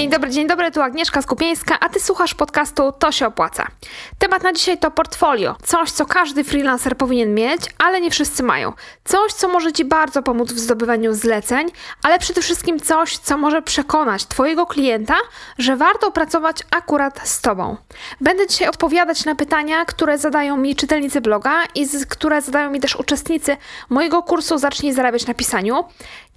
Dzień dobry, dzień dobry, tu Agnieszka Skupieńska, a ty słuchasz podcastu To się opłaca. Temat na dzisiaj to portfolio. Coś, co każdy freelancer powinien mieć, ale nie wszyscy mają. Coś, co może ci bardzo pomóc w zdobywaniu zleceń, ale przede wszystkim coś, co może przekonać twojego klienta, że warto pracować akurat z tobą. Będę dzisiaj odpowiadać na pytania, które zadają mi czytelnicy bloga i które zadają mi też uczestnicy mojego kursu Zacznij zarabiać na pisaniu.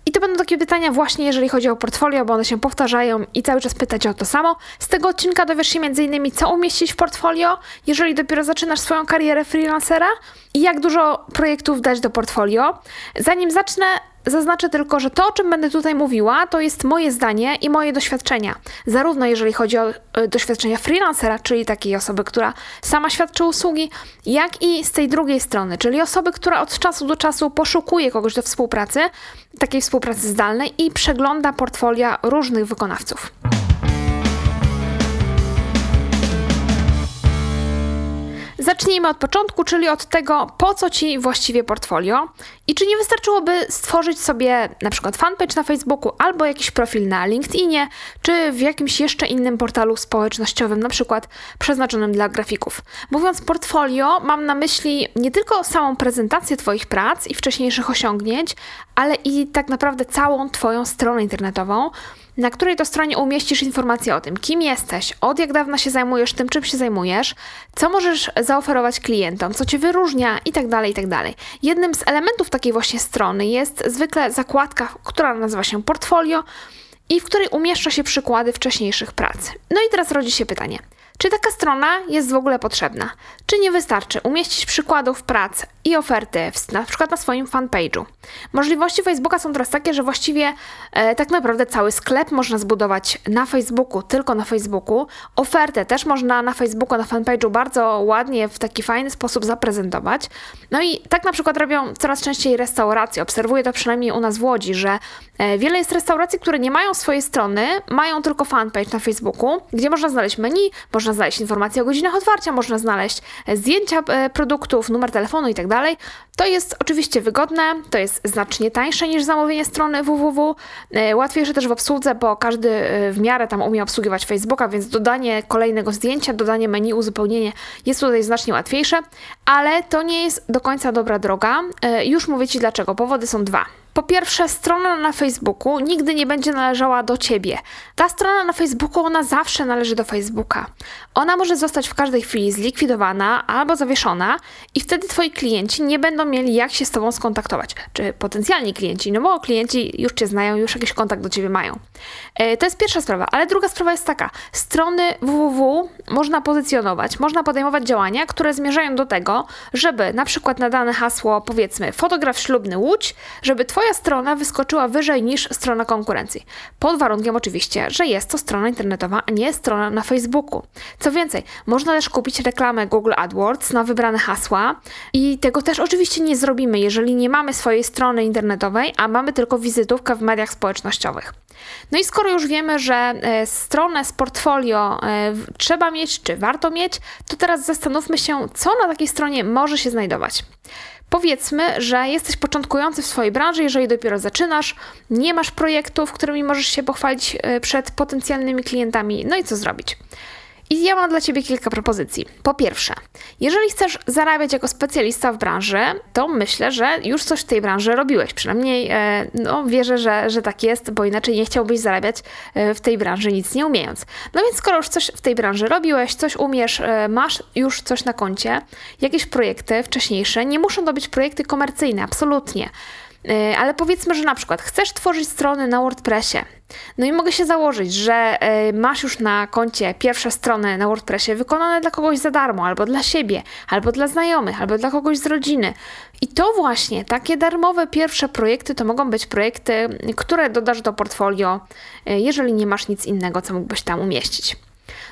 I to będą takie pytania właśnie, jeżeli chodzi o portfolio, bo one się powtarzają i cały czas pytacie o to samo. Z tego odcinka dowiesz się m.in. co umieścić w portfolio, jeżeli dopiero zaczynasz swoją karierę freelancera i jak dużo projektów dać do portfolio. Zanim zacznę, Zaznaczę tylko, że to, o czym będę tutaj mówiła, to jest moje zdanie i moje doświadczenia. Zarówno jeżeli chodzi o e, doświadczenia freelancera, czyli takiej osoby, która sama świadczy usługi, jak i z tej drugiej strony, czyli osoby, która od czasu do czasu poszukuje kogoś do współpracy, takiej współpracy zdalnej i przegląda portfolia różnych wykonawców. Zacznijmy od początku, czyli od tego, po co ci właściwie portfolio i czy nie wystarczyłoby stworzyć sobie na przykład fanpage na Facebooku albo jakiś profil na LinkedInie, czy w jakimś jeszcze innym portalu społecznościowym, na przykład przeznaczonym dla grafików. Mówiąc portfolio, mam na myśli nie tylko samą prezentację Twoich prac i wcześniejszych osiągnięć, ale i tak naprawdę całą Twoją stronę internetową na której to stronie umieścisz informacje o tym, kim jesteś, od jak dawna się zajmujesz tym, czym się zajmujesz, co możesz zaoferować klientom, co cię wyróżnia itd., tak itd. Tak Jednym z elementów takiej właśnie strony jest zwykle zakładka, która nazywa się portfolio i w której umieszcza się przykłady wcześniejszych prac. No i teraz rodzi się pytanie – czy taka strona jest w ogóle potrzebna? Czy nie wystarczy umieścić przykładów prac i oferty na przykład na swoim fanpage'u? Możliwości Facebooka są teraz takie, że właściwie e, tak naprawdę cały sklep można zbudować na Facebooku, tylko na Facebooku. Ofertę też można na Facebooku, na fanpage'u bardzo ładnie, w taki fajny sposób zaprezentować. No i tak na przykład robią coraz częściej restauracje. Obserwuję to przynajmniej u nas w Łodzi, że e, wiele jest restauracji, które nie mają swojej strony, mają tylko fanpage na Facebooku, gdzie można znaleźć menu, można znaleźć informacje o godzinach otwarcia, można znaleźć e, zdjęcia e, produktów, numer telefonu itd. Tak to jest oczywiście wygodne, to jest znacznie tańsze niż zamówienie strony www, e, łatwiejsze też w obsłudze, bo każdy w miarę tam umie obsługiwać Facebooka, więc dodanie kolejnego zdjęcia, dodanie menu, uzupełnienie jest tutaj znacznie łatwiejsze, ale to nie jest do końca dobra droga. Już mówię Ci dlaczego. Powody są dwa. Po pierwsze, strona na Facebooku nigdy nie będzie należała do ciebie. Ta strona na Facebooku, ona zawsze należy do Facebooka. Ona może zostać w każdej chwili zlikwidowana albo zawieszona, i wtedy twoi klienci nie będą mieli jak się z tobą skontaktować. Czy potencjalni klienci, no bo klienci już cię znają, już jakiś kontakt do ciebie mają. E, to jest pierwsza sprawa, ale druga sprawa jest taka: strony www można pozycjonować, można podejmować działania, które zmierzają do tego, żeby na przykład na dane hasło, powiedzmy, fotograf ślubny Łódź, żeby twój Twoja strona wyskoczyła wyżej niż strona konkurencji. Pod warunkiem oczywiście, że jest to strona internetowa, a nie strona na Facebooku. Co więcej, można też kupić reklamę Google AdWords na wybrane hasła i tego też oczywiście nie zrobimy, jeżeli nie mamy swojej strony internetowej, a mamy tylko wizytówkę w mediach społecznościowych. No i skoro już wiemy, że e, stronę z portfolio e, trzeba mieć, czy warto mieć, to teraz zastanówmy się, co na takiej stronie może się znajdować. Powiedzmy, że jesteś początkujący w swojej branży, jeżeli dopiero zaczynasz, nie masz projektów, którymi możesz się pochwalić e, przed potencjalnymi klientami. No i co zrobić? I ja mam dla Ciebie kilka propozycji. Po pierwsze, jeżeli chcesz zarabiać jako specjalista w branży, to myślę, że już coś w tej branży robiłeś. Przynajmniej e, no, wierzę, że, że tak jest, bo inaczej nie chciałbyś zarabiać e, w tej branży nic nie umiejąc. No więc skoro już coś w tej branży robiłeś, coś umiesz, e, masz już coś na koncie, jakieś projekty wcześniejsze, nie muszą to być projekty komercyjne, absolutnie. E, ale powiedzmy, że na przykład chcesz tworzyć strony na WordPressie. No i mogę się założyć, że e, masz już na koncie pierwsze strony na WordPressie wykonane dla kogoś za darmo, albo dla siebie, albo dla znajomych, albo dla kogoś z rodziny. I to właśnie, takie darmowe pierwsze projekty to mogą być projekty, które dodasz do portfolio, e, jeżeli nie masz nic innego, co mógłbyś tam umieścić.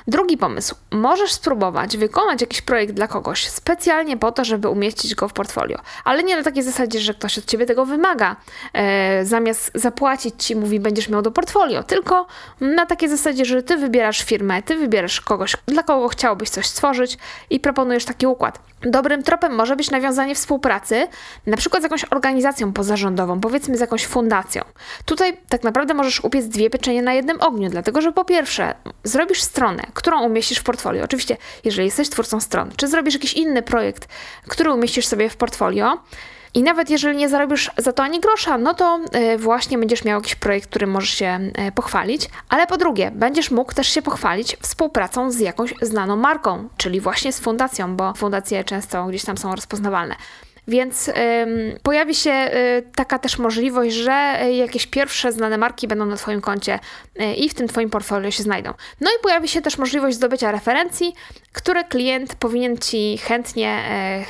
Drugi pomysł. Możesz spróbować wykonać jakiś projekt dla kogoś specjalnie po to, żeby umieścić go w portfolio, ale nie na takiej zasadzie, że ktoś od ciebie tego wymaga. E, zamiast zapłacić ci, mówi, będziesz miał do portfolio, tylko na takiej zasadzie, że ty wybierasz firmę, ty wybierasz kogoś, dla kogo chciałbyś coś stworzyć i proponujesz taki układ. Dobrym tropem może być nawiązanie współpracy, na przykład z jakąś organizacją pozarządową, powiedzmy z jakąś fundacją. Tutaj tak naprawdę możesz upiec dwie pieczenie na jednym ogniu, dlatego że po pierwsze zrobisz stronę, którą umieścisz w portfolio. Oczywiście, jeżeli jesteś twórcą stron, czy zrobisz jakiś inny projekt, który umieścisz sobie w portfolio, i nawet jeżeli nie zarobisz za to ani grosza, no to e, właśnie będziesz miał jakiś projekt, którym możesz się e, pochwalić. Ale po drugie, będziesz mógł też się pochwalić współpracą z jakąś znaną marką, czyli właśnie z fundacją, bo fundacje często gdzieś tam są rozpoznawalne. Więc ym, pojawi się y, taka też możliwość, że y, jakieś pierwsze znane marki będą na Twoim koncie y, i w tym Twoim portfolio się znajdą. No i pojawi się też możliwość zdobycia referencji, które klient powinien Ci chętnie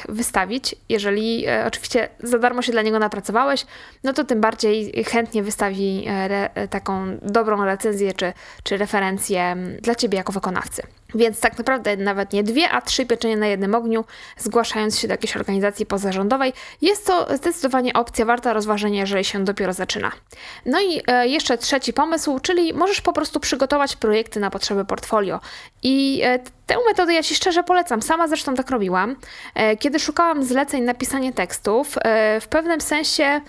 wystawić. Jeżeli oczywiście za darmo się dla niego napracowałeś, no to tym bardziej chętnie wystawi re, taką dobrą recenzję czy, czy referencję dla Ciebie jako wykonawcy. Więc tak naprawdę nawet nie dwie, a trzy pieczenie na jednym ogniu, zgłaszając się do jakiejś organizacji pozarządowej, jest to zdecydowanie opcja warta rozważenia, jeżeli się dopiero zaczyna. No i e, jeszcze trzeci pomysł, czyli możesz po prostu przygotować projekty na potrzeby portfolio. I e, Tę metodę ja Ci szczerze polecam. Sama zresztą tak robiłam. E, kiedy szukałam zleceń na pisanie tekstów, w pewnym sensie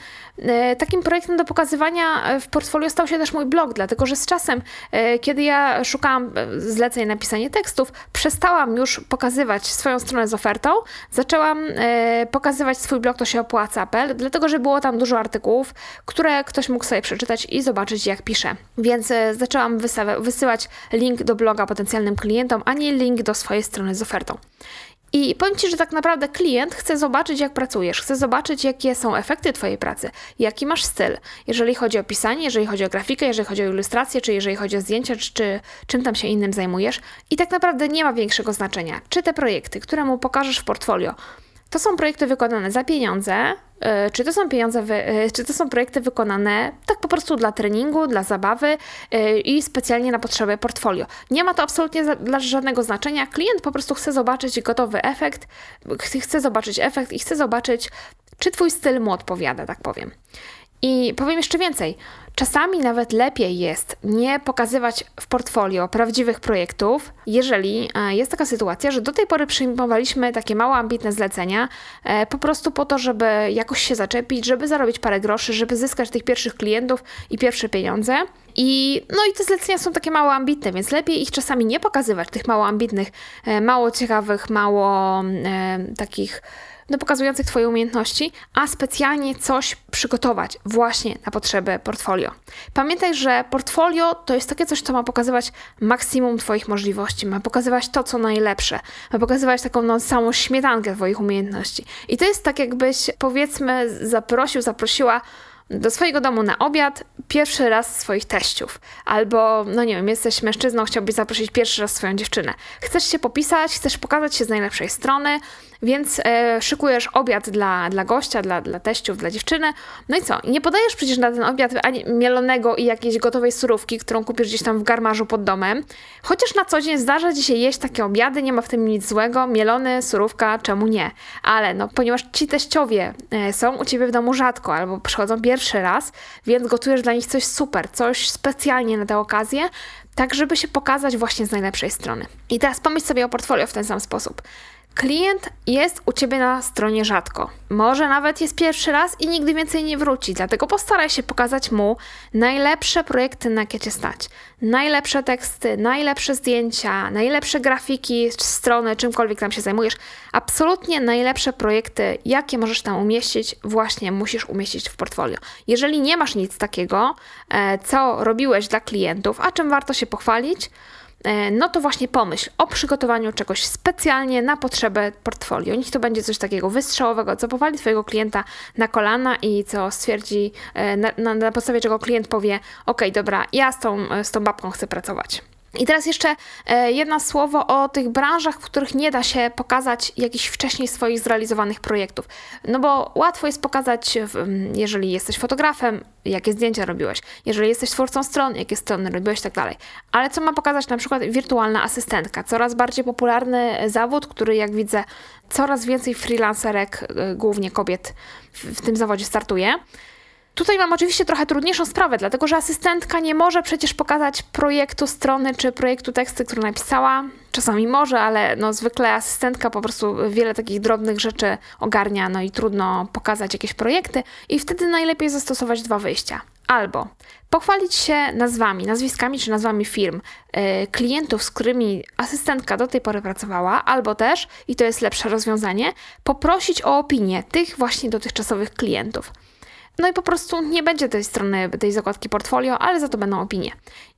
takim projektem do pokazywania w portfolio stał się też mój blog, dlatego że z czasem, kiedy ja szukałam zleceń na pisanie tekstów, przestałam już pokazywać swoją stronę z ofertą, zaczęłam pokazywać swój blog, to się opłaca, dlatego że było tam dużo artykułów, które ktoś mógł sobie przeczytać i zobaczyć, jak piszę. Więc zaczęłam wysyłać link do bloga potencjalnym klientom, a nie link do swojej strony z ofertą. I powiem Ci, że tak naprawdę klient chce zobaczyć, jak pracujesz, chce zobaczyć, jakie są efekty Twojej pracy, jaki masz styl, jeżeli chodzi o pisanie, jeżeli chodzi o grafikę, jeżeli chodzi o ilustrację, czy jeżeli chodzi o zdjęcia, czy, czy czym tam się innym zajmujesz. I tak naprawdę nie ma większego znaczenia, czy te projekty, które mu pokażesz w portfolio, to są projekty wykonane za pieniądze, e, czy to są pieniądze, e, czy to są projekty wykonane tak po prostu dla treningu, dla zabawy e, i specjalnie na potrzeby portfolio. Nie ma to absolutnie dla żadnego znaczenia. Klient po prostu chce zobaczyć gotowy efekt, chce zobaczyć efekt i chce zobaczyć, czy twój styl mu odpowiada, tak powiem. I powiem jeszcze więcej. Czasami nawet lepiej jest nie pokazywać w portfolio prawdziwych projektów, jeżeli e, jest taka sytuacja, że do tej pory przyjmowaliśmy takie mało ambitne zlecenia e, po prostu po to, żeby jakoś się zaczepić, żeby zarobić parę groszy, żeby zyskać tych pierwszych klientów i pierwsze pieniądze. I, no i te zlecenia są takie mało ambitne, więc lepiej ich czasami nie pokazywać, tych mało ambitnych, e, mało ciekawych, mało e, takich no, pokazujących Twoje umiejętności, a specjalnie coś przygotować właśnie na potrzeby portfolio. Pamiętaj, że portfolio to jest takie coś, co ma pokazywać maksimum Twoich możliwości, ma pokazywać to, co najlepsze, ma pokazywać taką no, samą śmietankę Twoich umiejętności. I to jest tak, jakbyś powiedzmy zaprosił, zaprosiła do swojego domu na obiad pierwszy raz swoich teściów. Albo, no nie wiem, jesteś mężczyzną, chciałbyś zaprosić pierwszy raz swoją dziewczynę. Chcesz się popisać, chcesz pokazać się z najlepszej strony, więc e, szykujesz obiad dla, dla gościa, dla, dla teściów, dla dziewczyny. No i co? Nie podajesz przecież na ten obiad ani mielonego i jakiejś gotowej surówki, którą kupisz gdzieś tam w garmarzu pod domem. Chociaż na co dzień zdarza ci się jeść takie obiady, nie ma w tym nic złego. Mielony, surówka, czemu nie? Ale no, ponieważ ci teściowie e, są u ciebie w domu rzadko albo przychodzą pierwszy raz, więc gotujesz dla nich coś super, coś specjalnie na tę okazję, tak żeby się pokazać właśnie z najlepszej strony. I teraz pomyśl sobie o portfolio w ten sam sposób. Klient jest u ciebie na stronie rzadko. Może nawet jest pierwszy raz i nigdy więcej nie wróci, dlatego postaraj się pokazać mu najlepsze projekty, na jakie cię stać. Najlepsze teksty, najlepsze zdjęcia, najlepsze grafiki, strony, czymkolwiek tam się zajmujesz. Absolutnie najlepsze projekty, jakie możesz tam umieścić, właśnie musisz umieścić w portfolio. Jeżeli nie masz nic takiego, e, co robiłeś dla klientów, a czym warto się pochwalić, no to właśnie pomyśl o przygotowaniu czegoś specjalnie na potrzebę portfolio. Niech to będzie coś takiego wystrzałowego, co powali Twojego klienta na kolana i co stwierdzi, e, na, na, podstawie czego klient powie: OK, dobra, ja z tą, z tą babką chcę pracować. I teraz jeszcze e, jedno słowo o tych branżach, w których nie da się pokazać jakichś wcześniej swoich zrealizowanych projektów. No bo łatwo jest pokazać, jeżeli jesteś fotografem, jakie zdjęcia robiłeś, jeżeli jesteś twórcą stron, jakie strony robiłeś tak dalej. Ale co ma pokazać na przykład wirtualna asystentka? Coraz bardziej popularny zawód, który jak widzę, coraz więcej freelancerek, e, głównie kobiet w tym zawodzie startuje. Tutaj mam oczywiście trochę trudniejszą sprawę, dlatego że asystentka nie może przecież pokazać projektu strony czy projektu teksty, który napisała. Czasami może, ale no zwykle asystentka po prostu wiele takich drobnych rzeczy ogarnia, no i trudno pokazać jakieś projekty i wtedy najlepiej zastosować dwa wyjścia. Albo pochwalić się nazwami, nazwiskami czy nazwami firm, yy, klientów, z którymi asystentka do tej pory pracowała, albo też, i to jest lepsze rozwiązanie, poprosić o opinię tych właśnie dotychczasowych klientów. No i po prostu nie będzie tej strony, tej zakładki portfolio, ale za to będą opinie.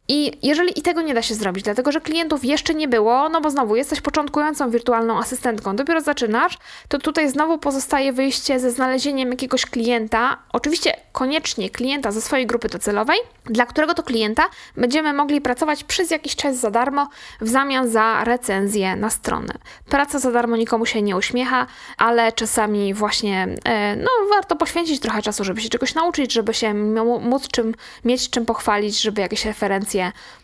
I jeżeli i tego nie da się zrobić, dlatego że klientów jeszcze nie było, no bo znowu jesteś początkującą wirtualną asystentką, dopiero zaczynasz, to tutaj znowu pozostaje wyjście ze znalezieniem jakiegoś klienta, oczywiście koniecznie klienta ze swojej grupy docelowej, dla którego to klienta będziemy mogli pracować przez jakiś czas za darmo w zamian za recenzję na stronę. Praca za darmo nikomu się nie uśmiecha, ale czasami właśnie e, no, warto poświęcić trochę czasu, żeby się czegoś nauczyć, żeby się móc czym, mieć czym pochwalić, żeby jakieś referencje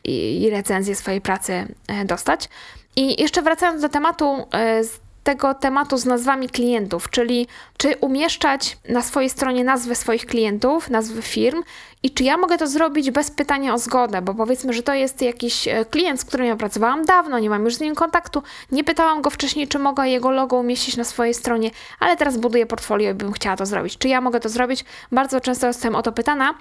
i, recenzje swojej pracy e, dostać. I jeszcze wracając do tematu e, tego tematu z nazwami klientów, czyli czy umieszczać na swojej stronie nazwy swoich klientów, nazwy firm i czy ja mogę to zrobić bez pytania o zgodę, bo powiedzmy, że to jest jakiś e, klient, z którym ja pracowałam dawno, nie mam już z nim kontaktu, nie pytałam go wcześniej, czy mogę jego logo umieścić na swojej stronie, ale teraz buduję portfolio i bym chciała to zrobić. Czy ja mogę to zrobić? Bardzo często jestem o to pytana.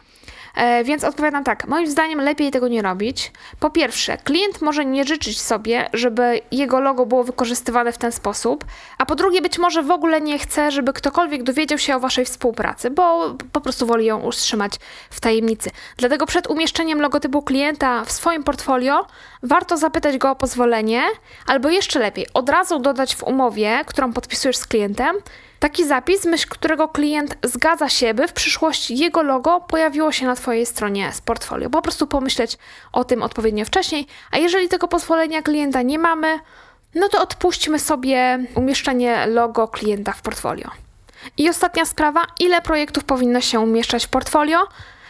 E, więc odpowiadam tak, moim zdaniem lepiej tego nie robić. Po pierwsze, klient może nie życzyć sobie, żeby jego logo było wykorzystywane w ten sposób, a po drugie, być może w ogóle nie chce, żeby ktokolwiek dowiedział się o waszej współpracy, bo po prostu woli ją utrzymać w tajemnicy. Dlatego przed umieszczeniem logotypu klienta w swoim portfolio warto zapytać go o pozwolenie, albo jeszcze lepiej, od razu dodać w umowie, którą podpisujesz z klientem, Taki zapis, myśl którego klient zgadza się, by w przyszłości jego logo pojawiło się na Twojej stronie z portfolio. Po prostu pomyśleć o tym odpowiednio wcześniej, a jeżeli tego pozwolenia klienta nie mamy, no to odpuśćmy sobie umieszczenie logo klienta w portfolio. I ostatnia sprawa, ile projektów powinno się umieszczać w portfolio?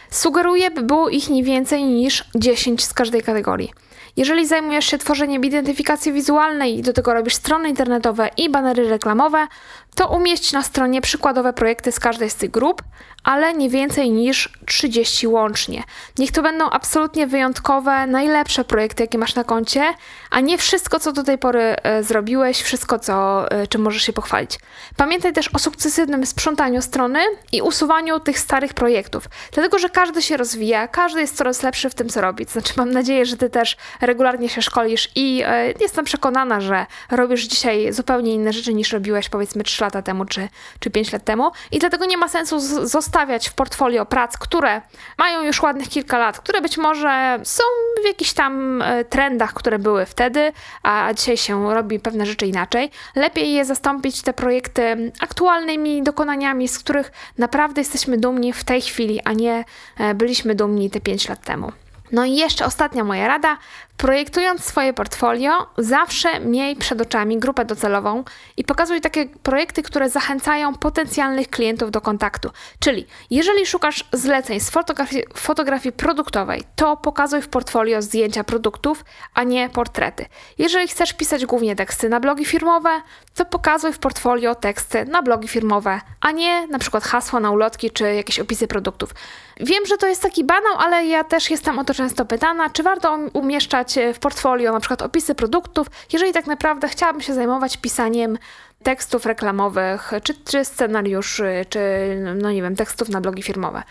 Sugeruję, by było ich nie więcej niż 10 z każdej kategorii. Jeżeli zajmujesz się tworzeniem identyfikacji wizualnej i do tego robisz strony internetowe i banery reklamowe, to umieść na stronie przykładowe projekty z każdej z tych grup, ale nie więcej niż 30 łącznie. Niech to będą absolutnie wyjątkowe, najlepsze projekty, jakie masz na koncie, a nie wszystko, co do tej pory e, zrobiłeś, wszystko, co, e, czym możesz się pochwalić. Pamiętaj też o sukcesywnym sprzątaniu strony i usuwaniu tych starych projektów, dlatego że każdy się rozwija, każdy jest coraz lepszy w tym, co robi. Znaczy, mam nadzieję, że ty też regularnie się szkolisz i e, jestem przekonana, że robisz dzisiaj zupełnie inne rzeczy niż robiłeś powiedzmy 3 lata temu czy, czy 5 lat temu i dlatego nie ma sensu zostawiać w portfolio prac, które mają już ładnych kilka lat, które być może są w jakichś tam e, trendach, które były wtedy, a dzisiaj się robi pewne rzeczy inaczej. Lepiej je zastąpić te projekty aktualnymi dokonaniami, z których naprawdę jesteśmy dumni w tej chwili, a nie e, byliśmy dumni te 5 lat temu. No i jeszcze ostatnia moja rada. Projektując swoje portfolio, zawsze miej przed oczami grupę docelową i pokazuj takie projekty, które zachęcają potencjalnych klientów do kontaktu. Czyli jeżeli szukasz zleceń z fotografii, fotografii produktowej, to pokazuj w portfolio zdjęcia produktów, a nie portrety. Jeżeli chcesz pisać głównie teksty na blogi firmowe, to pokazuj w portfolio teksty na blogi firmowe, a nie na przykład hasła na ulotki czy jakieś opisy produktów. Wiem, że to jest taki banał, ale ja też jestem o to często pytana, czy warto umieszczać w portfolio na przykład opisy produktów, jeżeli tak naprawdę chciałabym się zajmować pisaniem tekstów reklamowych, czy, czy scenariuszy, czy no nie wiem, tekstów na blogi firmowe.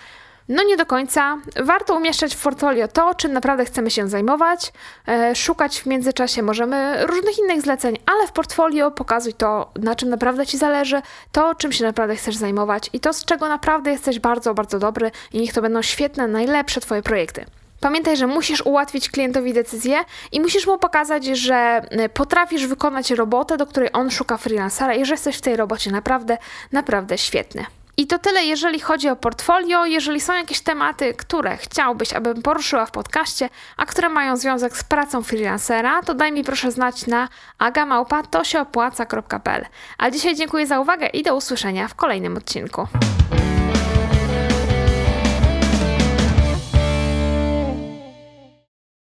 No nie do końca. Warto umieszczać w portfolio to, czym naprawdę chcemy się zajmować. E, szukać w międzyczasie możemy różnych innych zleceń, ale w portfolio pokazuj to, na czym naprawdę Ci zależy, to, czym się naprawdę chcesz zajmować i to, z czego naprawdę jesteś bardzo, bardzo dobry i niech to będą świetne, najlepsze Twoje projekty. Pamiętaj, że musisz ułatwić klientowi decyzję i musisz mu pokazać, że y, potrafisz wykonać robotę, do której on szuka freelancera i że jesteś w tej robocie naprawdę, naprawdę świetny. I to tyle, jeżeli chodzi o portfolio. Jeżeli są jakieś tematy, które chciałbyś, abym poruszyła w podcaście, a które mają związek z pracą freelancera, to daj mi proszę znać na agamałpa.to A dzisiaj dziękuję za uwagę i do usłyszenia w kolejnym odcinku.